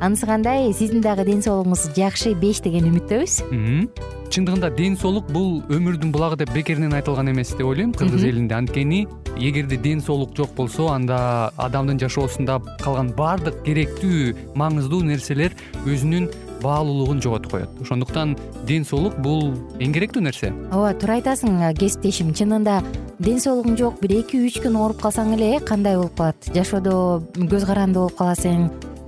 анысы кандай? Сиздин дагы ден соолугуңуз жакшы беш деген үмүттөбүз. Чындыгында ден соолук бул өмүрдүн булагы деп бекеринен айтылган эмес деп ойлойм. Кыргыз элинде. Анткени эгерде ден соолук жок болсо анда адамдын жашоосунда калган баардык керектүү маңыздуу нерселер өзүнүн баалуулугун жоготуп коет. Ошондуктан ден соолук бул эң керектүү нерсе. Ооба туура айтасың кесиптешим. Чынында ден соолугуң жок бир эки үч күн ооруп калсаң эле кандай болуп калат? Жашоодо көз каранды болуп каласың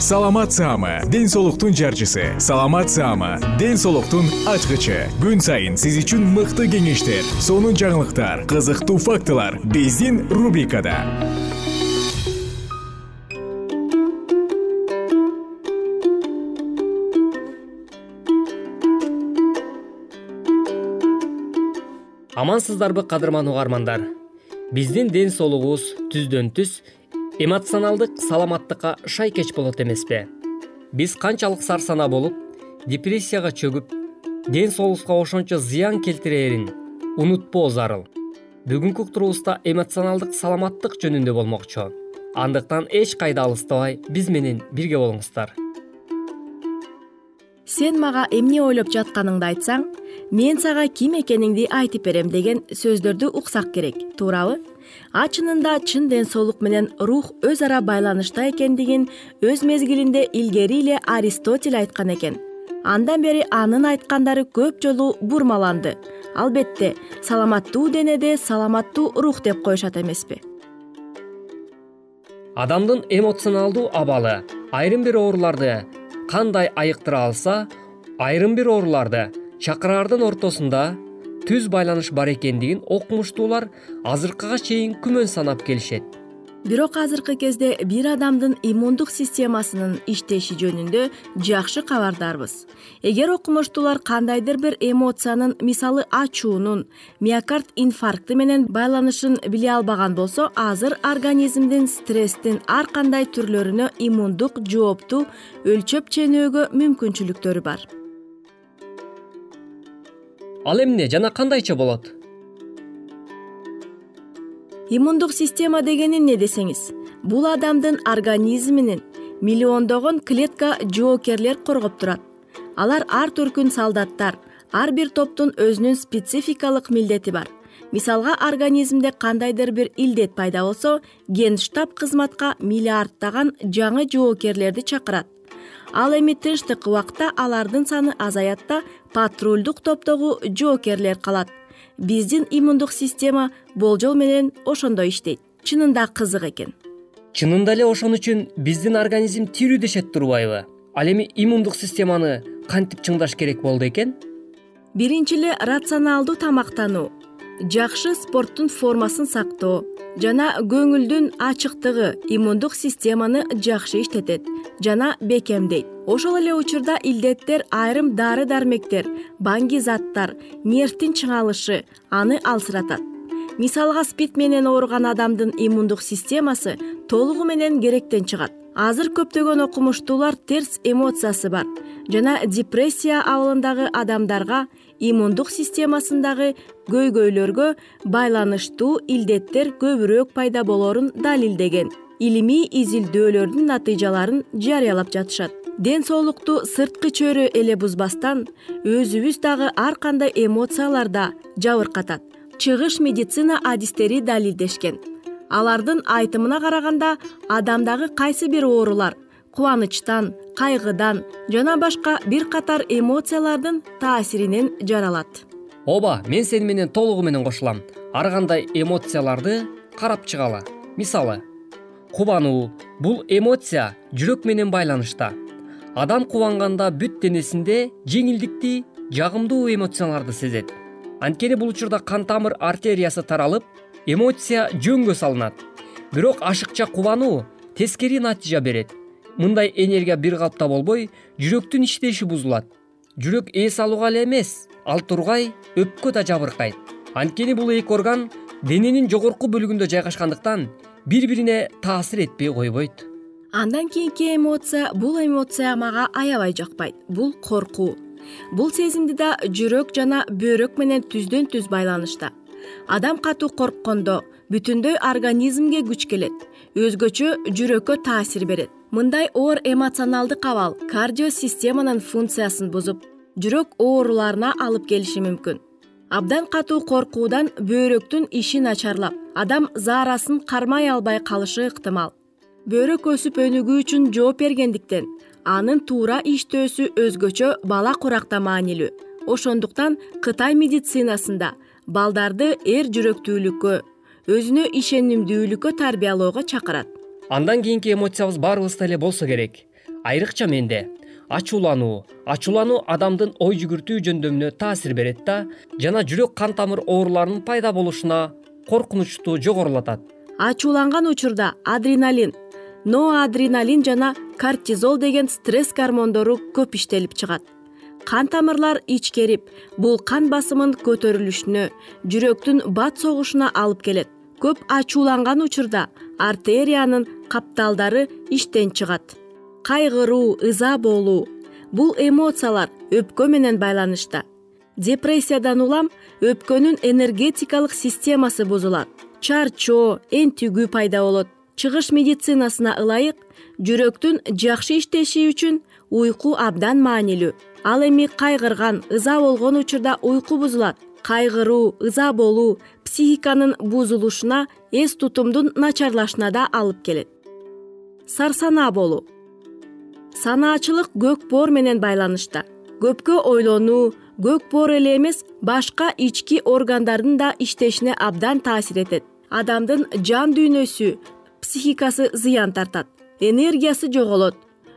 саламат саама ден соолуктун жарчысы. Саламат саама ден соолуктун ачкычы. Күн сайын сиз үчүн мыкты кеңештер сонун жаңылыктар кызыктуу фактылар биздин рубрикада. Амансыздарбы кадырман угармандар. Биздин ден соолугубуз түздөн түз эмоционалдык саламаттыкка шайкеч болот эмеспи. Биз канчалык сарсанаа болуп депрессияга чөгүп ден соолугубузга ошончо зыян келтирээрин унутпоо зарыл. Бүгүнкү уктуруубузда эмоционалдык саламаттык жөнүндө болмокчу. Андыктан эч кайда алыстабай биз менен бирге болуңуздар. Сен мага эмне ойлоп жатканыңды айтсаң мен сага ким экениңди айтып берем деген сөздөрдү уксак керек. Туурабы а чынында чын ден соолук менен рух өз ара байланышта экендигин өз мезгилинде илгери эле аристотель айткан экен. Андан бери анын айткандары көп жолу бурмаланды. Албетте саламаттуу денеде саламаттуу рух деп коюшат эмеспи. Адамдын эмоционалдуу абалы айрым бир ооруларды кандай айыктыра алса айрым бир ооруларды чакыраардын ортосунда түз байланыш бар экендигин окумуштуулар азыркыга чейин күмөн санап келишет. Бирок азыркы кезде бир адамдын иммундук системасынын иштеши жөнүндө жакшы кабардарбыз. Эгер окумуштуулар кандайдыр бир эмоциянын мисалы ачуунун миокард инфаркты менен байланышын биле албаган болсо азыр организмдин стресстин ар кандай түрлөрүнө иммундук жоопту өлчөп ченөөгө мүмкүнчүлүктөрү бар ал эмне жана кандайча болот? Иммундук система деген эмне десеңиз? Бул адамдын организминин миллиондогон клетка жоокерлер коргоп турат. Алар ар түркүн солдаттар ар бир топтун өзүнүн спецификалык милдети бар. Мисалга организмде кандайдыр бир илдет пайда болсо ген штаб кызматка миллиарддаган жаңы жоокерлерди чакырат. Ал эми тынчтык убакта алардын саны азаят да патрульдук топтогу жоокерлер калат. Биздин иммундук система болжол менен ошондой иштейт. Чынында кызык экен. Чынында эле ошон үчүн биздин организм тирүү дешет турбайбы. Ал эми иммундук системаны кантип чыңдаш керек болду экен? Биринчи эле рационалдуу тамактануу жакшы спорттун формасын сактоо жана көңүлдүн ачыктыгы иммундук системаны жакшы иштетет жана бекемдейт. Ошол эле учурда илдеттер айрым дары дармектер баңги заттар нервдин чыңалышы аны алсыратат мисалга спид менен ооруган адамдын иммундук системасы толугу менен керектен чыгат. Азыр көптөгөн окумуштуулар терс эмоциясы бар жана депрессия абалындагы адамдарга иммундук системасындагы көйгөйлөргө байланыштуу илдеттер көбүрөөк пайда болоорун далилдеген. Илимий изилдөөлөрдүн натыйжаларын жарыялап жатышат. Ден соолукту сырткы чөйрө эле бузбастан өзүбүз дагы ар кандай эмоцияларда жабыркатат. Чыгыш медицина адистери далилдешкен. Алардын айтымына караганда адамдагы кайсы бир оорулар кубанычтан кайгыдан жана башка бир катар эмоциялардын таасиринен жаралат. Ооба мен сени менен толугу менен кошулам. Ар кандай эмоцияларды карап чыгалы. Мисалы кубануу бул эмоция жүрөк менен байланышта. Адам кубанганда бүт денесинде жеңилдикти жагымдуу эмоцияларды сезет. Анткени бул учурда кан тамыр артериясы таралып эмоция жөнгө салынат. Бирок ашыкча кубануу тескери натыйжа берет мындай энергия бир калыпта болбой жүрөктүн иштеши бузулат. Жүрөк ээс алууга эле эмес ал тургай өпкө да жабыркайт. Анткени бул эки орган дененин жогорку бөлүгүндө жайгашкандыктан бири бирине таасир этпей койбойт. Андан кийинки эмоция бул эмоция мага аябай жакпайт бул коркуу бул сезимди да жүрөк жана бөйрөк менен түздөн түз байланышта. Адам катуу корккондо бүтүндөй организмге күч келет өзгөчө жүрөккө таасир берет. Мындай оор эмоционалдык абал кардиосистеманын функциясын бузуп жүрөк ооруларына алып келиши мүмкүн. Абдан катуу коркуудан бөйрөктүн иши начарлап адам заарасын кармай албай калышы ыктымал. Бөйрөк өсүп өнүгүү үчүн жооп бергендиктен анын туура иштөөсү өзгөчө бала куракта маанилүү. Ошондуктан кытай медицинасында балдарды эр жүрөктүүлүккө өзүнө ишенимдүүлүккө тарбиялоого чакырат. Андан кийинки эмоциябыз баарыбызда эле болсо керек. Айрыкча менде. Ачуулануу ачуулануу адамдын ой жүгүртүү жөндөмүнө таасир берет да жана жүрөк кан тамыр ооруларынын пайда болушуна коркунучту жогорулатат. Ачууланган учурда адреналин ноадреналин жана кортизол деген стресс гормондору көп иштелип чыгат. Кан тамырлар ичкерип бул кан басымын көтөрүлүшүнө жүрөктүн бат согушуна алып келет көп ачууланган учурда артериянын капталдары иштен чыгат. Кайгыруу ыза болуу бул эмоциялар өпкө менен байланышта. Депрессиядан улам өпкөнүн энергетикалык системасы бузулат. Чарчоо энтүгүү пайда болот. Чыгыш медицинасына ылайык жүрөктүн жакшы иштеши үчүн уйку абдан маанилүү. Ал эми кайгырган ыза болгон учурда уйку бузулат. Кайгыруу ыза болуу психиканын бузулушуна эс тутумдун начарлашына да алып келет. Сарсанаа болуу санаачылык көк боор менен байланышта. Көпкө ойлонуу көк боор эле эмес башка ички органдардын да иштешине абдан таасир этет. Адамдын жан дүйнөсү психикасы зыян тартат. Энергиясы жоголот.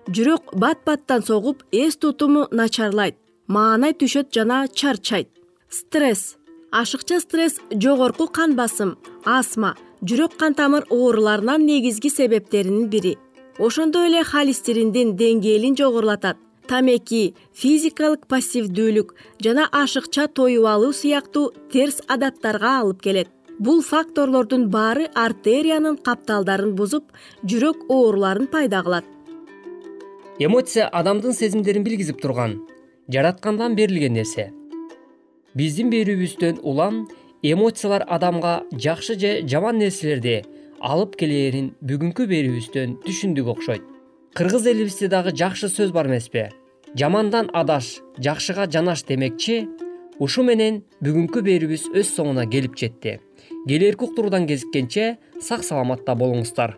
Жүрөк бат баттан согуп эс тутуму начарлайт. Маанай түшөт жана чарчайт. Стресс ашыкча стресс жогорку кан басым астма жүрөк кан тамыр ооруларынын негизги себептеринин бири. Ошондой эле холестериндин деңгээлин жогорулатат. Тамеки физикалык пассивдүүлүк жана ашыкча тоюп алуу сыяктуу терс адаттарга алып келет. Бул факторлордун баары артериянын капталдарын бузуп жүрөк ооруларын пайда кылат. Эмоция адамдын сезимдерин билгизип турган жараткандан берилген нерсе биздин берүүбүздөн улам эмоциялар адамга жакшы же жаман нерселерди алып келээрин бүгүнкү берүүбүздөн түшүндүк окшойт. Кыргыз элибизде дагы жакшы сөз бар эмеспи. Жамандан адаш жакшыга жанаш демекчи ушу менен бүгүнкү берүүбүз өз соңуна келип жетти. Келэрки уктуруудан кезиккенче сак саламатта болуңуздар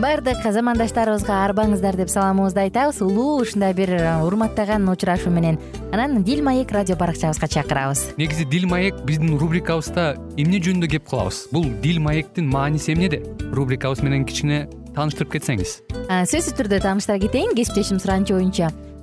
баардык замандаштарыбызга арбаңыздар деп саламыбызды айтабыз. Улуу ушундай бир э, урматтаган учурашуу менен. Анан дил маек радио баракчабызга чакырабыз. Негизи дил маек биздин рубрикабызда эмне жөнүндө кеп кылабыз? Бул дил маектин мааниси эмнеде рубрикабыз менен кичине тааныштырып кетсеңиз. Сөзсүз түрдө тааныштыра кетейин. Кесиптешим суранычы боюнча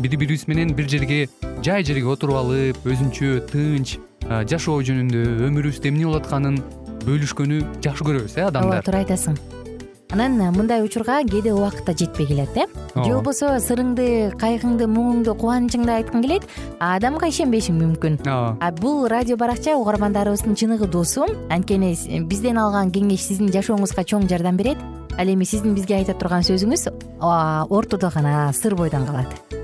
бири бирибиз менен бир жерге жай жерге отуруп алып өзүнчө тынч жашоо жөнүндө өмүрүбүздө эмне болуп атканын бөлүшкөнү жакшы көрөбүз э адамдар? Ооба туура айтасың. Анан мындай учурга кээде убакыт да жетпей келет э. Же болбосо сырыңды кайгыңды муңуңду кубанычыңды айткың келет а адамга ишенбешиң мүмкүн. Ооба. А бул радио баракча угармандарыбыздын чыныгы досу. Анткени бизден алган кеңеш сиздин жашооңузга чоң жардам берет. Ал эми сиздин бизге айта турган сөзүңүз ортодо гана сыр бойдон калат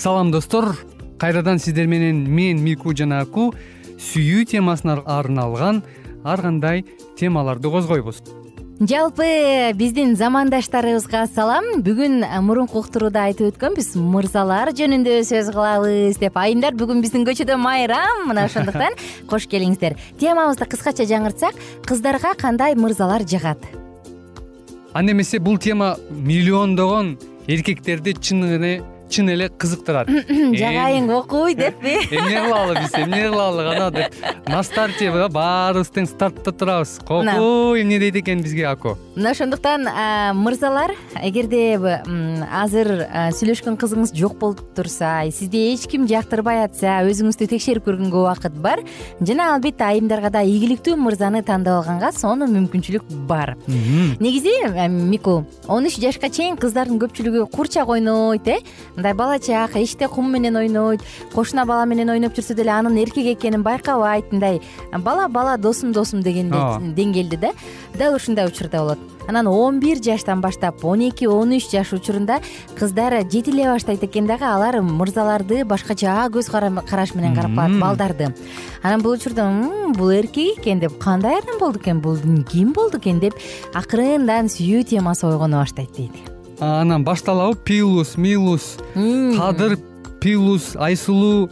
салам достор. Кайрадан сиздер менен мен мику жана аку сүйүү темасына арналган ар кандай темаларды козгойбуз. Жалпы биздин замандаштарыбызга салам. Бүгүн мурунку уктурууда айтып өткөнбүз мырзалар жөнүндө сөз кылабыз деп айымдар бүгүн биздин көчөдө майрам. Мына ошондуктан кош келиңиздер. Темабызды кыскача жаңыртсак кыздарга кандай мырзалар жагат? Анда эмесе бул тема миллиондогон эркектерди чын чын эле кызыктырат. Жагайын окуй деппи эмне кылалы биз эмне кылалы кана деп. На старте баарыбыз тең стартта турабыз. Кокуй эмне дейт экен бизге аку мына ошондуктан мырзалар эгерде азыр сүйлөшкөн кызыңыз жок болуп турса сизди эч ким жактырбай атса өзүңүздү текшерип көргөнгө убакыт бар. Жана албетте айымдарга да ийгиликтүү мырзаны тандап алганга сонун мүмкүнчүлүк бар. Негизи мику он үч жашка чейин кыздардын көпчүлүгү курчак ойнойт э мындай бала чак эшикте кум менен ойнойт кошуна бала менен ойноп жүрсө деле анын эркек экенин байкабайт. Мындай бала бала досум досум дегендей деңгээлде да. Дал ушундай учурда болот. Анан он бир жаштан баштап он эки он үч жаш учурунда кыздар жетиле баштайт экен дагы. Алар мырзаларды башкача көз караш менен карап калат балдарды. Анан бул учурда бул эркек экен деп кандай адам болду экен? Бул ким болду экен? деп акырындан сүйүү темасы ойгоно баштайт дейт анан башталабы пилус милус кадыр пилус айсулуу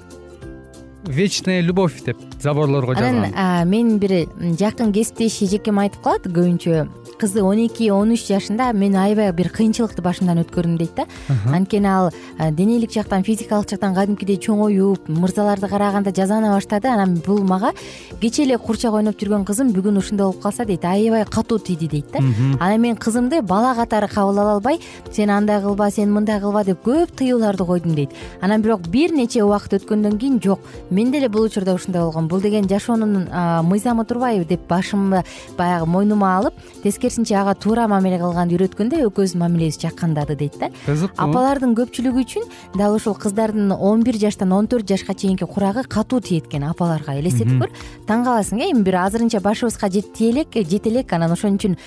вечная любовь деп заборлорго жазган анан менин бир жакын кесиптеш эжекем айтып калат. Көбүнчө кызы он эки он үч жашында мен аябай бир кыйынчылыкты башымдан өткөрдүм дейт да. Анткени ал денелик жактан физикалык жактан кадимкидей чоңоюп мырзаларды караганда жазана баштады. Анан бул мага кечээ эле курчак ойноп жүргөн кызым бүгүн ушундай болуп калса дейт аябай катуу тийди дейт да. Анан мен кызымды бала катары кабыл ала албай сен андай кылба сен мындай кылба деп көп тыюуларды койдум дейт. Анан бирок бир нече убакыт өткөндөн кийин жок менде деле бул учурда ушундай болгон бул деген жашоонун мыйзамы турбайбы? деп башымды баягы мойнума алып тескери ага туура мамиле кылганды үйрөткөндө экөөбүздүн мамилебиз жаккандады дейт да. Кызыктуу. Апалардын көпчүлүгү үчүн дал ушул кыздардын он бир жаштан он төрт жашка чейинки курагы катуу тиет экен апаларга. Элестетип көр таң каласың э эми бир азырынча башыбызга жете элек жете элек анан ошон үчүн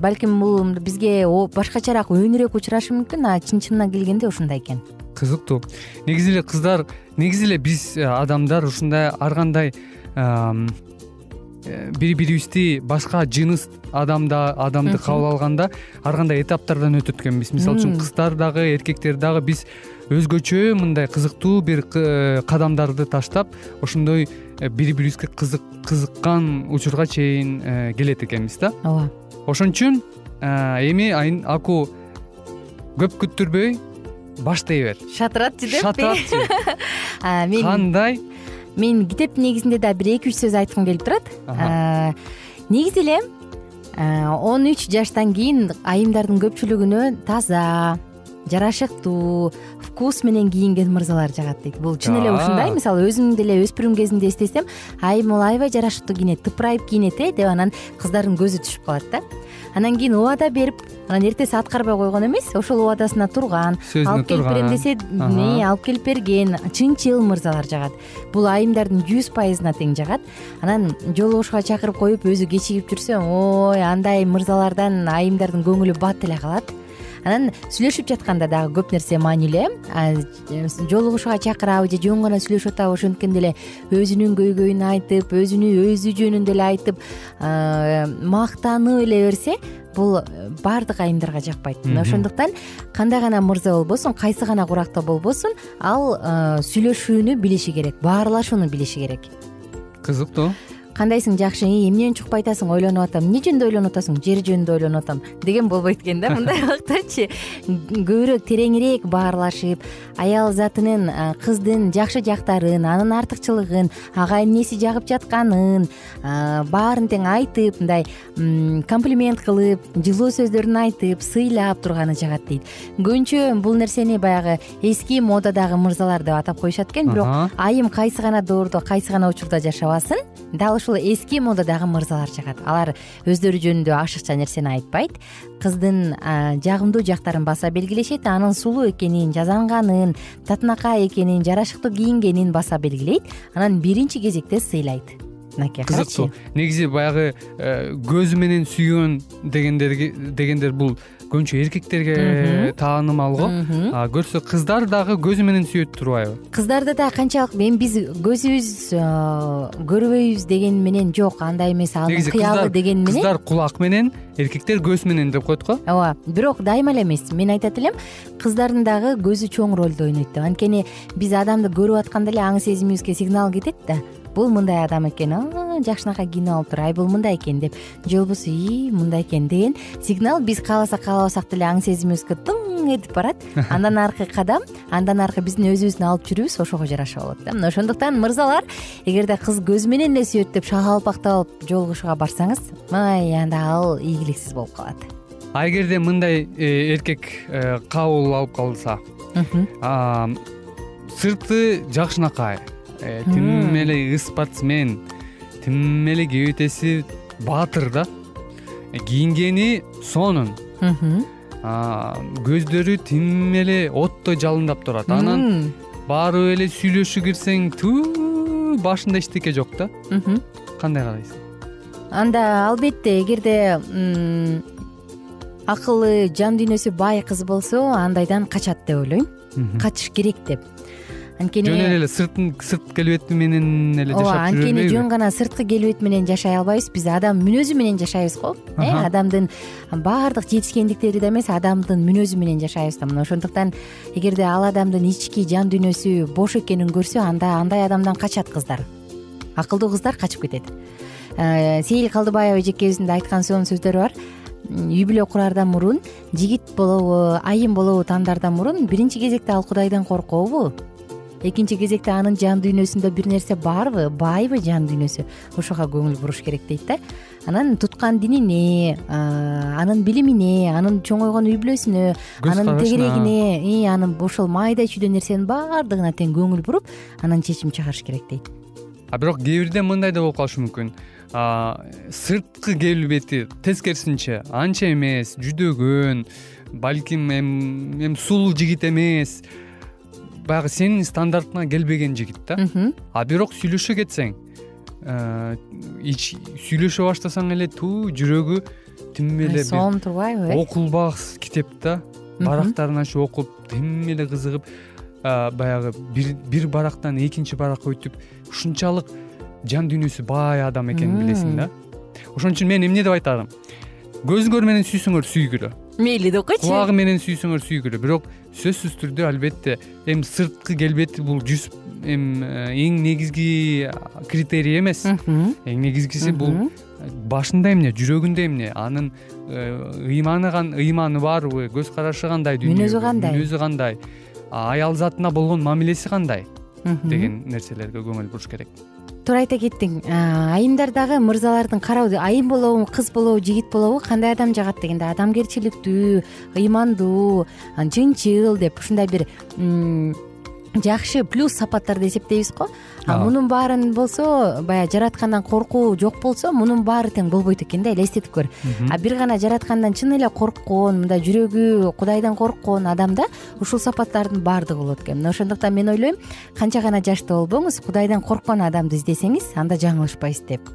балким бул бизге башкачараак өнүрөөк учурашы мүмкүн а чын чынына келгенде ушундай экен. Кызыктуу. Негизи эле кыздар негизи эле биз э, адамдар ушундай ар кандай Э, бири бирибизди башка жыныс адамда адамды кабыл алганда ар кандай этаптардан өтөт экенбиз мисалы үчүн кыздар дагы эркектер дагы биз өзгөчө мындай кызыктуу бир э, кадамдарды таштап ошондой э, бири бирибизге кызыккан учурга чейин келет экенбиз да. Ооба. Ошон үчүн эми аку көп күттүрбөй баштай бер шатыратчы деппи шатыратчы мен кандай мен китептин негизинде да бир эки үч сөз айткым келип турат. Негизи эле он үч жаштан кийин айымдардын көпчүлүгүнө таза жарашыктуу вкус менен кийинген мырзалар жагат дейт. Бул чын эле ушундай. Мисалы өзүм деле өспүрүм кезимде эстесем айым могул аябай жарашыктуу кийинет тыпырайып кийинет э! деп анан кыздардын көзү түшүп калат да. Анан кийин убада берип анан эртеси аткарбай койгон эмес ошол убадасына турган турган алып келип берем десе алып келип берген чынчыл мырзалар жагат. Бул айымдардын жүз пайызына тең жагат. Анан жолугушууга чакырып коюп өзү кечигип жүрсө ой андай мырзалардан айымдардын көңүлү бат эле калат анан сүйлөшүп жатканда дагы көп нерсе маанилүү э жолугушууга чакырабы же жөн гана сүйлөшүп атабы ошенткен деле өзүнүн көйгөйүн айтып өзүнүн өзү жөнүндө эле айтып мактанып эле берсе бул баардык айымдарга жакпайт. Мына ошондуктан кандай гана мырза болбосун кайсы гана куракта болбосун ал сүйлөшүүнү билиши керек баарлашууну билиши керек. Кызыктуу кандайсың жакшы эмне үчүн чукпай атасың ойлонуп атам. Эмне жөнүндө ойлонуп атасың? Жер жөнүндө ойлонуп атам. Деген болбойт экен да мындай убактачы көбүрөөк тереңирээк баарлашып аял затынын кыздын жакшы жактарын анын артыкчылыгын ага эмнеси жагып жатканын баарын тең айтып мындай комплимент кылып жылуу сөздөрүн айтып сыйлап турганы жагат дейт. Көбүнчө бул нерсени баягы эски модадагы мырзалар деп атап коюшат экен бирок айым кайсы гана доордо кайсы гана учурда жашабасын дал ушул эски модадагы мырзалар жагат алар өздөрү жөнүндө ашыкча нерсени айтпайт. Кыздын жагымдуу жактарын баса белгилешет анын сулуу экенин жазанганын татынакай экенин жарашыктуу кийингенин баса белгилейт. Анан биринчи кезекте сыйлайт. Мынакей кызыктуу негизи баягы э, көзү менен сүйгөн дегендер бул көбүнчө эркектерге таанымал го көрсө кыздар дагы көзү менен сүйөт турбайбы? Кыздарды да канчалык эми биз көзүбүз көрбөйбүз деген менен жок андай эмес анын кыялы деген менен. кыздар кулак менен эркектер көз менен деп коет го. Ооба бирок дайыма эле эмес. Мен айтат элем кыздардын дагы көзү чоң ролду ойнойт деп анткени биз адамды көрүп атканда эле аң сезимибизге сигнал кетет да бул мындай адам экен жакшынакай кийинип алыптыр ай бул мындай экен деп же болбосо ии мындай экен деген сигнал биз кааласак каалабасак деле аң сезимибизге тың этип барат. Андан аркы кадам андан аркы биздин өзүбүздүн алып жүрүүбүз ошого жараша болот да. Мына ошондуктан мырзалар эгерде кыз көзү менен эле сүйөт деп шалпактап алып жолугушууга барсаңыз май анда ал ийгиликсиз болуп калат. А эгерде мындай э, эркек э, кабыл алып калса сырты жакшынакай тим эле спортсмен тим эле кебетеси баатыр да. Э, кийингени сонун. Көздөрү тим эле оттой жалындап турат. Анан барып эле сүйлөшүү кирсең түү башында эчтеке жок да. Кандай карайсың анда албетте эгерде акылы жан дүйнөсү бай кыз болсо андайдан качат деп ойлойм. Качыш керек деп анткени жөн эле сыртын сырт келбети менен эле жашап бербейби анткени жөн гана сырткы келбет менен жашай албайбыз. Биз адам мүнөзү менен жашайбыз го. Э адамдын баардык жетишкендиктери да эмес адамдын мүнөзү менен жашайбыз да. Мына ошондуктан эгерде ал адамдын ички жан дүйнөсү бош экенин көрсө анда андай адамдан качат кыздар? Акылдуу кыздар качып кетет. Э, сейил калдыбаева эжекебиздин да айткан сонун сөздөрү бар. Үй бүлө кураардан мурун жигит болобу айым болобу тандаардан мурун биринчи кезекте ал кудайдан коркобу экинчи кезекте анын жан дүйнөсүндө бир нерсе барбы? Байбы жан дүйнөсү. Ошого көңүл буруш керек дейт да. Анан туткан динине анын билимине анын чоңойгон үй бүлөсүнө анын тегерегине анын ошол майда чүйдө нерсенин баардыгына тең көңүл буруп анан чечим чыгарыш керек дейт. А бирок кээ бирде мындай да болуп калышы мүмкүн. Сырткы келбети тескерисинче анча эмес жүдөгөн балким эми сулуу жигит эмес баягы сенин стандартыңа келбеген жигит да. А бирок сүйлөшө кетсең э, сүйлөшө баштасаң эле туу жүрөгү тим эле сонун турбайбы э? окулбак китеп да. Барактарын ачып окуп тим эле кызыгып баягы бир барактан экинчи баракка өтүп ушунчалык жан дүйнөсү бай адам экенин билесиң да. Ошон үчүн мен эмне деп айтарым көзүңөр менен сүйсөңөр сүйгүлө мейли деп койчу кулагы менен сүйсөңөр сүйгүлө бирок сөзсүз түрдө албетте эми сырткы келбети бул жүз эми э, эң негизги критерий эмес. Эң негизгиси бул башында эмне жүрөгүндө эмне? Анын э, ыйманы ыйманы барбы көз карашы кандай мүнөзү кандай? Мүнөзү кандай? Аял затына болгон мамилеси кандай? Деген нерселерге көңүл буруш керек туура айта кеттиң айымдар дагы мырзалардын карабы айым болобу кыз болобу жигит болобу кандай адам жагат дегенде адамгерчиликтүү ыймандуу чынчыл деп ушундай бир жакшы плюс сапаттарды эсептейбиз го. А мунун баарын болсо баягы жараткандан коркуу жок болсо мунун баары тең болбойт экен да элестетип көр. А бир гана жараткандан чын эле корккон мындай жүрөгү кудайдан корккон адамда ушул сапаттардын баардыгы болот экен. Мына ошондуктан мен ойлойм канча гана жаштуу болбоңуз кудайдан корккон адамды издесеңиз анда жаңылышпайсыз деп.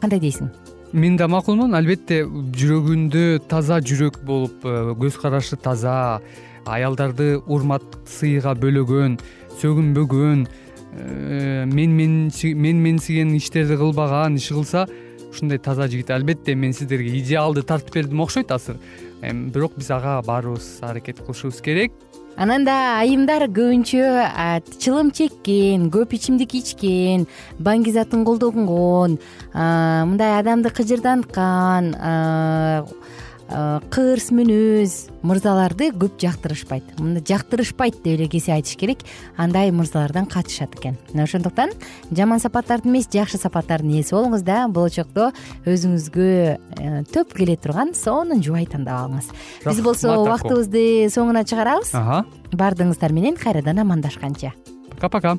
Кандай дейсиң? Мен да макулмун. Албетте жүрөгүндө таза жүрөк болуп э, көз карашы таза аялдарды урмат сыйга бөлөгөн сөгүнбөгөн э, менменсиген иштерди кылбаган иш кылса ушундай таза жигит. Албетте мен сиздерге идеалды тартып бердим окшойт азыр бирок биз ага баарыбыз аракет кылышыбыз керек. Анан да айымдар көбүнчө чылым чеккен көп ичимдик ичкен баңгизатын колдонгон мындай адамды кыжырданткан кырс мүнөз мырзаларды көп жактырышпайт. Жактырышпайт деп эле кесе айтыш керек. Андай мырзалардан качышат экен. Мына ошондуктан жаман сапаттардын эмес жакшы сапаттардын ээси болуңуз да. Болочокто өзүңүзгө э, төп келе турган сонун жубай тандап алыңыз. Биз болсо убактыбызды соңуна чыгарабыз. Баардыгыңыздар менен кайрадан амандашканча. Пока пока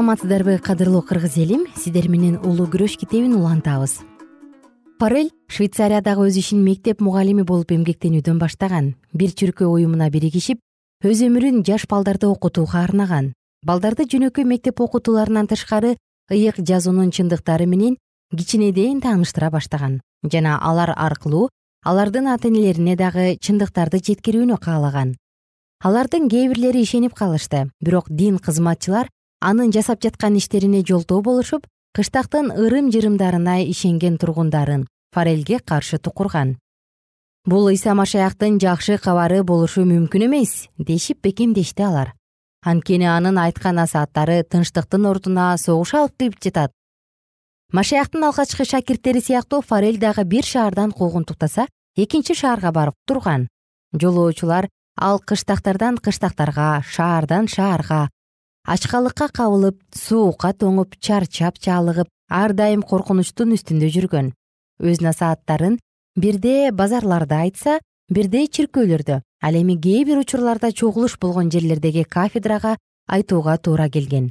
саламатсыздарбы кадырлуу кыргыз элим. Сиздер менен улуу күрөш китебин улантабыз. Форель швейцариядагы өз ишин мектеп мугалими болуп эмгектенүүдөн баштаган. Бир чүркөө уюмуна биригишип өз өмүрүн жаш балдарды окутууга арнаган. Балдарды жөнөкөй мектеп окутууларынан тышкары ыйык жазуунун чындыктары менен кичинеден тааныштыра баштаган. Жана алар аркылуу алардын ата энелерине дагы чындыктарды жеткирүүнү каалаган. Алардын кээ бирлери ишенип калышты. Бирок дин кызматчылар анын жасап жаткан иштерине жолтоо болушуп кыштактын ырым жырымдарына ишенген тургундарын форелге каршы тукурган. Бул ыйса машаяктын жакшы кабары болушу мүмкүн эмес дешип бекемдешти алар. Анткени анын айткан насааттары тынчтыктын ордуна согуш алып келип жатат машаяктын алгачкы шакирттери сыяктуу форель дагы бир шаардан куугунтуктаса экинчи шаарга барып турган. Жолоочулар ал кыштактардан кыштактарга шаардан шаарга ачкалыкка кабылып суукка тоңуп чарчап чалыгып ар дайым коркунучтун үстүндө жүргөн. Өз насааттарын бирде базарларда айтса бирде чиркөөлөрдө ал эми кээ бир учурларда чогулуш болгон жерлердеги кафедрага айтууга туура келген.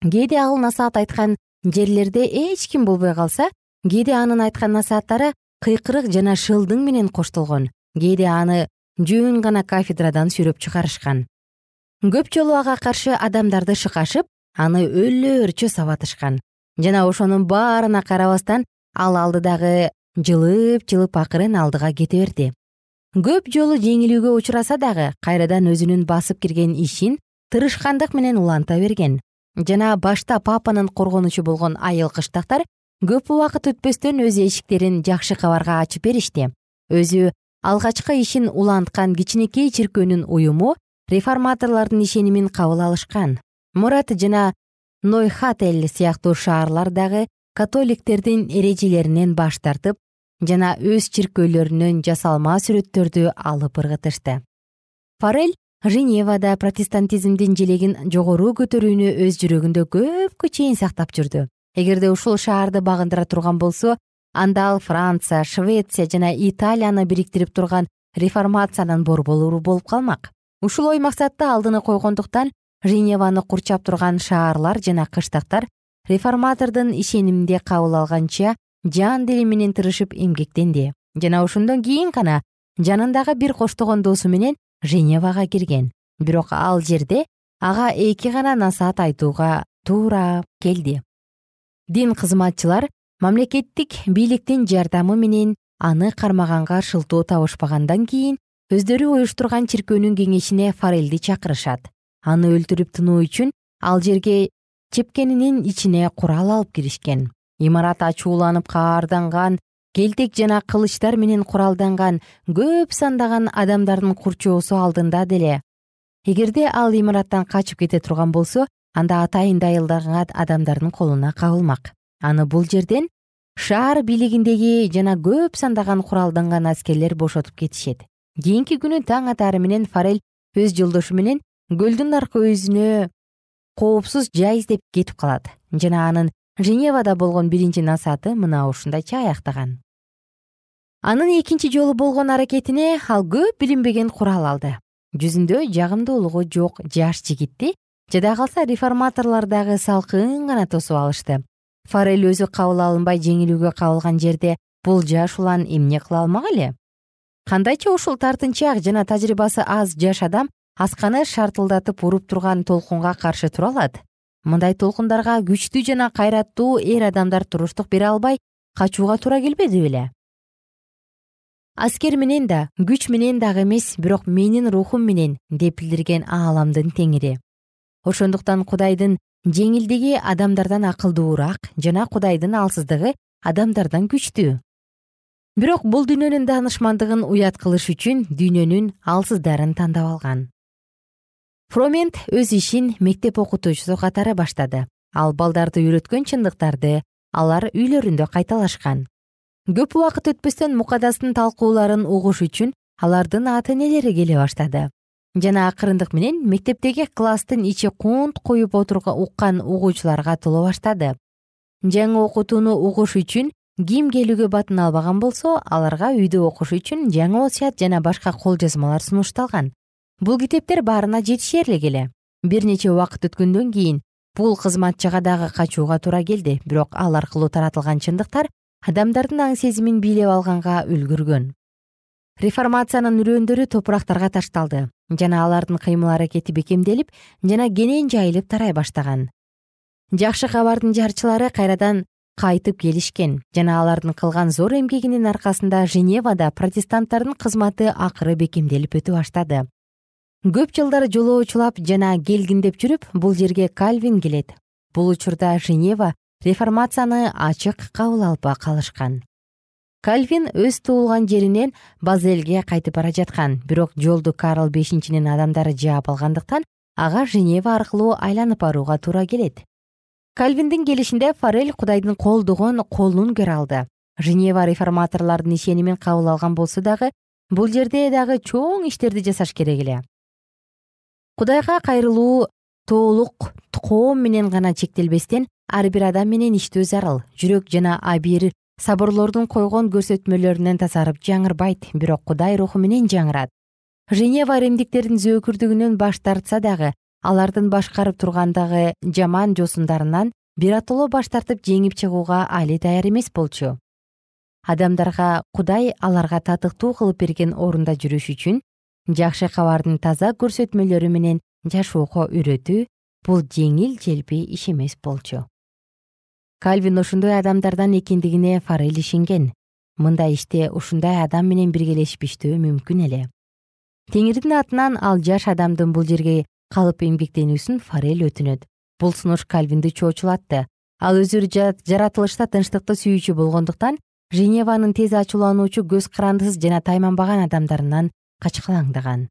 Кээде ал насаат айткан жерлерде эч ким болбой калса кээде анын айткан насааттары кыйкырык жана шылдың менен коштолгон. Кээде аны жөн гана кафедрадан сүйрөп чыгарышкан көп жолу ага каршы адамдарды шыкашып аны өлөөрчө сабатышкан жана ошонун баарына карабастан ал алдыдагы жылып жылып акырын алдыга кете берди. Көп жолу жеңилүүгө учураса дагы кайрадан өзүнүн басып кирген ишин тырышкандык менен уланта берген. Жана башта папанын коргонучу болгон айыл кыштактар көп убакыт өтпөстөн өз эшиктерин жакшы кабарга ачып беришти. Өзү алгачкы ишин уланткан кичинекей чиркөөнүн уюму реформаторлордун ишенимин кабыл алышкан. Мурат жана нойхатель сыяктуу шаарлар дагы католиктердин эрежелеринен баш тартып жана өз чиркөөлөрүнөн жасалма сүрөттөрдү алып ыргытышты. Форель женевада протестантизмдин желегин жогору көтөрүүнү өз жүрөгүндө көпкө чейин сактап жүрдү. Эгерде ушул шаарды багындыра турган болсо анда ал франция швеция жана италияны бириктирип турган реформациянын борбору болуп калмак ушул ой максатты алдыны койгондуктан женеваны курчап турган шаарлар жана кыштактар реформатордун ишениминде кабыл алганча жан дили менен тырышып эмгектенди жана ошондон кийин гана жанындагы бир коштогон досу менен женевага кирген. Бирок ал жерде ага эки гана насаат айтууга туура келди. Дин кызматчылар мамлекеттик бийликтин жардамы менен аны кармаганга шылтоо табышпагандан кийин өздөрү уюштурган чиркөөнүн кеңешине форелди чакырышат. Аны өлтүрүп тынуу үчүн ал жерге чепкенинин ичине курал алып киришкен. Имарат ачууланып каарданган келтек жана кылычтар менен куралданган көп сандаган адамдардын курчоосу алдында деле. Эгерде ал имараттан качып кете турган болсо анда атайын дайылданган адамдардын колуна кабылмак аны бул жерден шаар бийлигиндеги жана көп сандаган куралданган аскерлер бошотуп кетишет кийинки күнү таң атаары менен форель өз жолдошу менен көлдүн аркы өзүнө коопсуз жай издеп кетип калат. Жана анын женевада болгон биринчи насааты мына ушундайча аяктаган анын экинчи жолу болгон аракетине ал көп билинбеген курал алды. Жүзүндө жагымдуулугу жок жаш жигитти жада калса реформаторлор дагы салкын гана тосуп алышты. Форель өзү кабыл алынбай жеңилүүгө кабылган жерде бул жаш улан эмне кыла алмак эле кандайча ушул тартынчаак жана тажрыйбасы аз жаш адам асканы шартылдатып уруп турган толкунга каршы тура алат. Мындай толкундарга күчтүү жана кайраттуу эр адамдар туруштук бере албай качууга туура келбеди беле. Аскер менен да күч менен дагы эмес бирок менин рухум менен деп билдирген ааламдын теңири. Ошондуктан кудайдын жеңилдиги адамдардан акылдуураак жана кудайдын алсыздыгы адамдардан күчтүү бирок бул дүйнөнүн даанышмандыгын уят кылыш үчүн дүйнөнүн алсыздарын тандап алган. Фромент өз ишин мектеп окутуучусу катары баштады. Ал балдарды үйрөткөн чындыктарды алар үйлөрүндө кайталашкан. Көп убакыт өтпөстөн мукадастын талкууларын угуш үчүн алардын ата энелери келе баштады. Жана акырындык менен мектептеги класстын ичи кунт куюп уккан угуучуларга толо баштады. Жаңы окутууну угуш үчүн ким келүүгө батын албаган болсо аларга үйдө окуш үчүн жаңы осуят жана башка кол жазмалар сунушталган. Бул китептер баарына жетишерлик эле. Бир нече убакыт өткөндөн кийин бул кызматчыга дагы качууга туура келди бирок ал аркылуу таратылган чындыктар адамдардын аң сезимин бийлеп алганга үлгүргөн. Реформациянын үрөөндөрү топурактарга ташталды жана алардын кыймыл аракети бекемделип жана кенен жайылып тарай баштаган. Жакшы кабардын жарчылары кайрадан кайтып келишкен. Жана алардын кылган зор эмгегинин аркасында женевада протестанттардын кызматы акыры бекемделип өтө баштады. Көп жылдар жолоочулап жана келгиндеп жүрүп бул жерге кальвин келет. Бул учурда женева реформацияны ачык кабыл албай калышкан. Кальвин өз туулган жеринен базелге кайтып бара жаткан. Бирок жолду карл бешинчинин адамдары жаап алгандыктан ага женева аркылуу айланып барууга туура келет кальвиндин келишинде форель кудайдын колдогон колун көрө алды. Женева реформаторлордун ишенимин кабыл алган болсо дагы бул жерде дагы чоң иштерди жасаш керек эле. Кудайга кайрылуу толук коом менен гана чектелбестен ар бир адам менен иштөө зарыл. Жүрөк жана абийир сабырлордун койгон көрсөтмөлөрүнөн тазарып жаңырбайт бирок кудай руху менен жаңырат. Женева римдиктердин зөөкүрдүгүнөн баш тартса дагы алардын башкарып тургандагы жаман жосундарынан биротоло баш тартып жеңип чыгууга али даяр эмес болчу. Адамдарга кудай аларга татыктуу кылып берген орунда жүрүш үчүн жакшы кабардын таза көрсөтмөлөрү менен жашоого үйрөтүү бул жеңил желпи иш эмес болчу. Кальвин ушундай адамдардан экендигине форель ишенген. Мындай иште ушундай адам менен биргелешип иштөө мүмкүн эле. Теңирдин атынан ал жаш адамдын бул жерге калып эмгектенүүсүн форель өтүнөт. Бул сунуш кальвинди чоочулатты. Ал өзү жаратылышта тынчтыкты сүйүүчү болгондуктан женеванын тез ачуулануучу көз карандысыз жана тайманбаган адамдарынан качкалаңдаган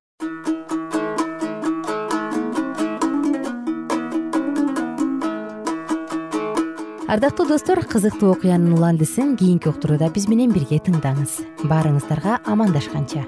ардактуу достор кызыктуу окуянын уландысын кийинки уктурууда биз менен бирге тыңдаңыз. Баарыңыздарга амандашканча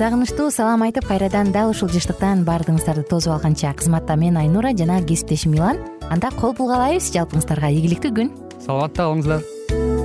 сагынычтуу салам айтып кайрадан дал ушул жыштыктан баардыгыңыздарды тосуп алганча кызматта мен айнура жана кесиптешим милан. Анда кол булгалайбыз жалпыңыздарга ийгиликтүү күн. Саламатта калыңыздар